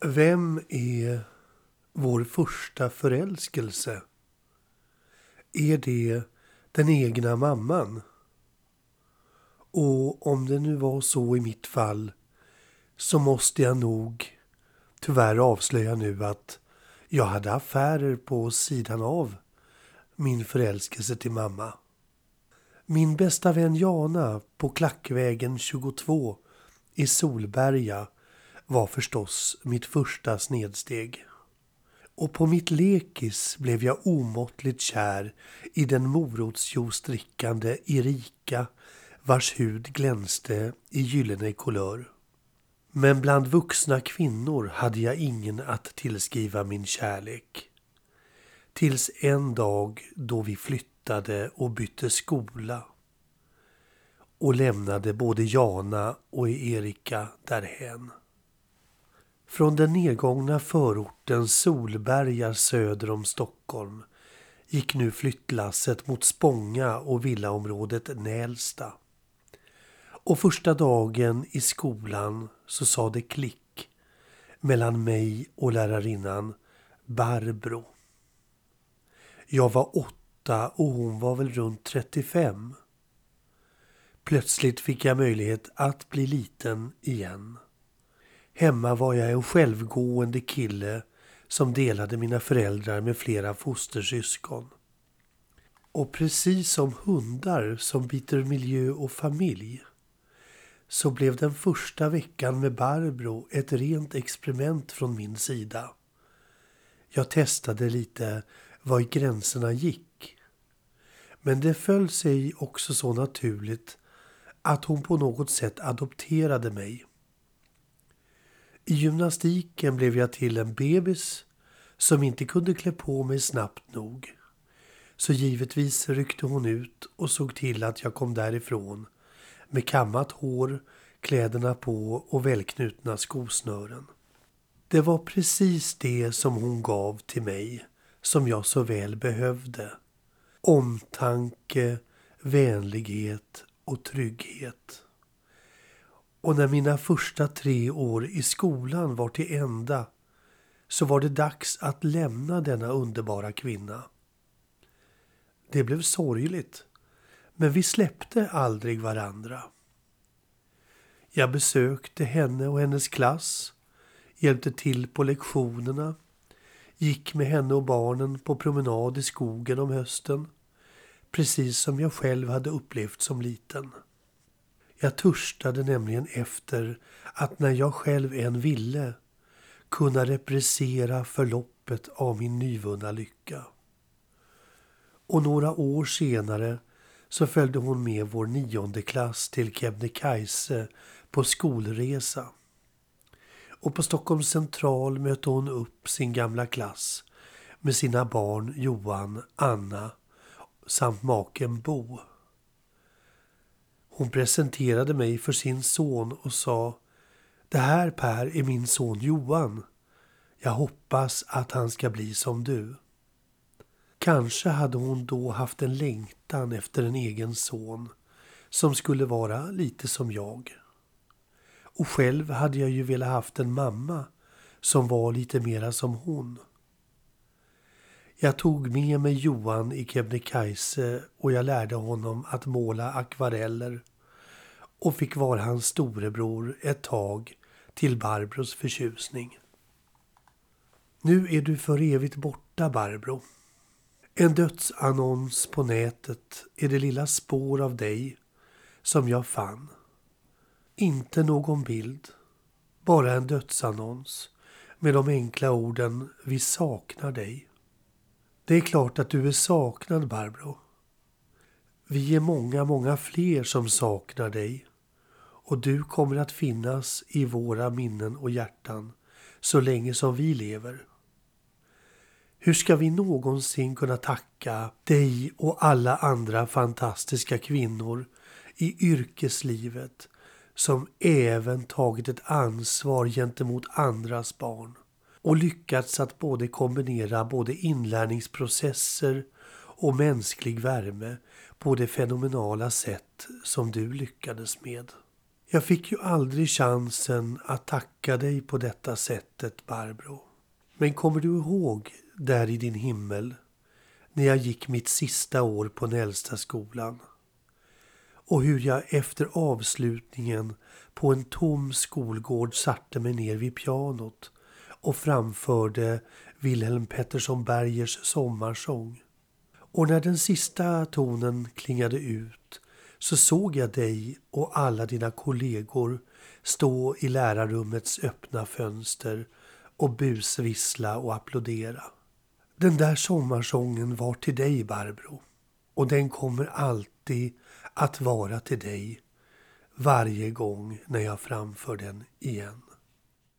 Vem är vår första förälskelse? Är det den egna mamman? Och om det nu var så i mitt fall så måste jag nog tyvärr avslöja nu att jag hade affärer på sidan av min förälskelse till mamma. Min bästa vän Jana på Klackvägen 22 i Solberga var förstås mitt första snedsteg. Och på mitt lekis blev jag omåttligt kär i den morotsjuice-drickande Erika vars hud glänste i gyllene kulör. Men bland vuxna kvinnor hade jag ingen att tillskriva min kärlek. Tills en dag då vi flyttade och bytte skola och lämnade både Jana och Erika därhän. Från den nedgångna förorten Solberga söder om Stockholm gick nu flyttlasset mot Spånga och villaområdet Nälsta. Och första dagen i skolan så sa det klick mellan mig och lärarinnan Barbro. Jag var åtta och hon var väl runt 35. Plötsligt fick jag möjlighet att bli liten igen. Hemma var jag en självgående kille som delade mina föräldrar med flera fostersyskon. Och precis som hundar som byter miljö och familj så blev den första veckan med Barbro ett rent experiment från min sida. Jag testade lite var gränserna gick. Men det föll sig också så naturligt att hon på något sätt adopterade mig. I gymnastiken blev jag till en bebis som inte kunde klä på mig snabbt nog. Så givetvis ryckte hon ut och såg till att jag kom därifrån med kammat hår, kläderna på och välknutna skosnören. Det var precis det som hon gav till mig som jag så väl behövde. Omtanke, vänlighet och trygghet. Och när mina första tre år i skolan var till ända så var det dags att lämna denna underbara kvinna. Det blev sorgligt, men vi släppte aldrig varandra. Jag besökte henne och hennes klass, hjälpte till på lektionerna, gick med henne och barnen på promenad i skogen om hösten, precis som jag själv hade upplevt som liten. Jag törstade nämligen efter att när jag själv än ville kunna reprisera förloppet av min nyvunna lycka. Och några år senare så följde hon med vår nionde klass till Kebnekaise på skolresa. Och på Stockholms central mötte hon upp sin gamla klass med sina barn Johan, Anna samt maken Bo. Hon presenterade mig för sin son och sa Det här Per är min son Johan. Jag hoppas att han ska bli som du. Kanske hade hon då haft en längtan efter en egen son som skulle vara lite som jag. Och själv hade jag ju velat haft en mamma som var lite mera som hon. Jag tog med mig Johan i Kebnekaise och jag lärde honom att måla akvareller och fick vara hans storebror ett tag till Barbros förtjusning. Nu är du för evigt borta, Barbro. En dödsannons på nätet är det lilla spår av dig som jag fann. Inte någon bild, bara en dödsannons med de enkla orden Vi saknar dig. Det är klart att du är saknad, Barbro. Vi är många, många fler som saknar dig och du kommer att finnas i våra minnen och hjärtan så länge som vi lever. Hur ska vi någonsin kunna tacka dig och alla andra fantastiska kvinnor i yrkeslivet som även tagit ett ansvar gentemot andras barn och lyckats att både kombinera både inlärningsprocesser och mänsklig värme på det fenomenala sätt som du lyckades med. Jag fick ju aldrig chansen att tacka dig på detta sättet, Barbro. Men kommer du ihåg där i din himmel när jag gick mitt sista år på Nälsta skolan? Och hur jag efter avslutningen på en tom skolgård satte mig ner vid pianot och framförde Wilhelm Pettersson Bergers sommarsång. Och när den sista tonen klingade ut så såg jag dig och alla dina kollegor stå i lärarrummets öppna fönster och busvissla och applådera. Den där sommarsången var till dig, Barbro. Och den kommer alltid att vara till dig varje gång när jag framför den igen.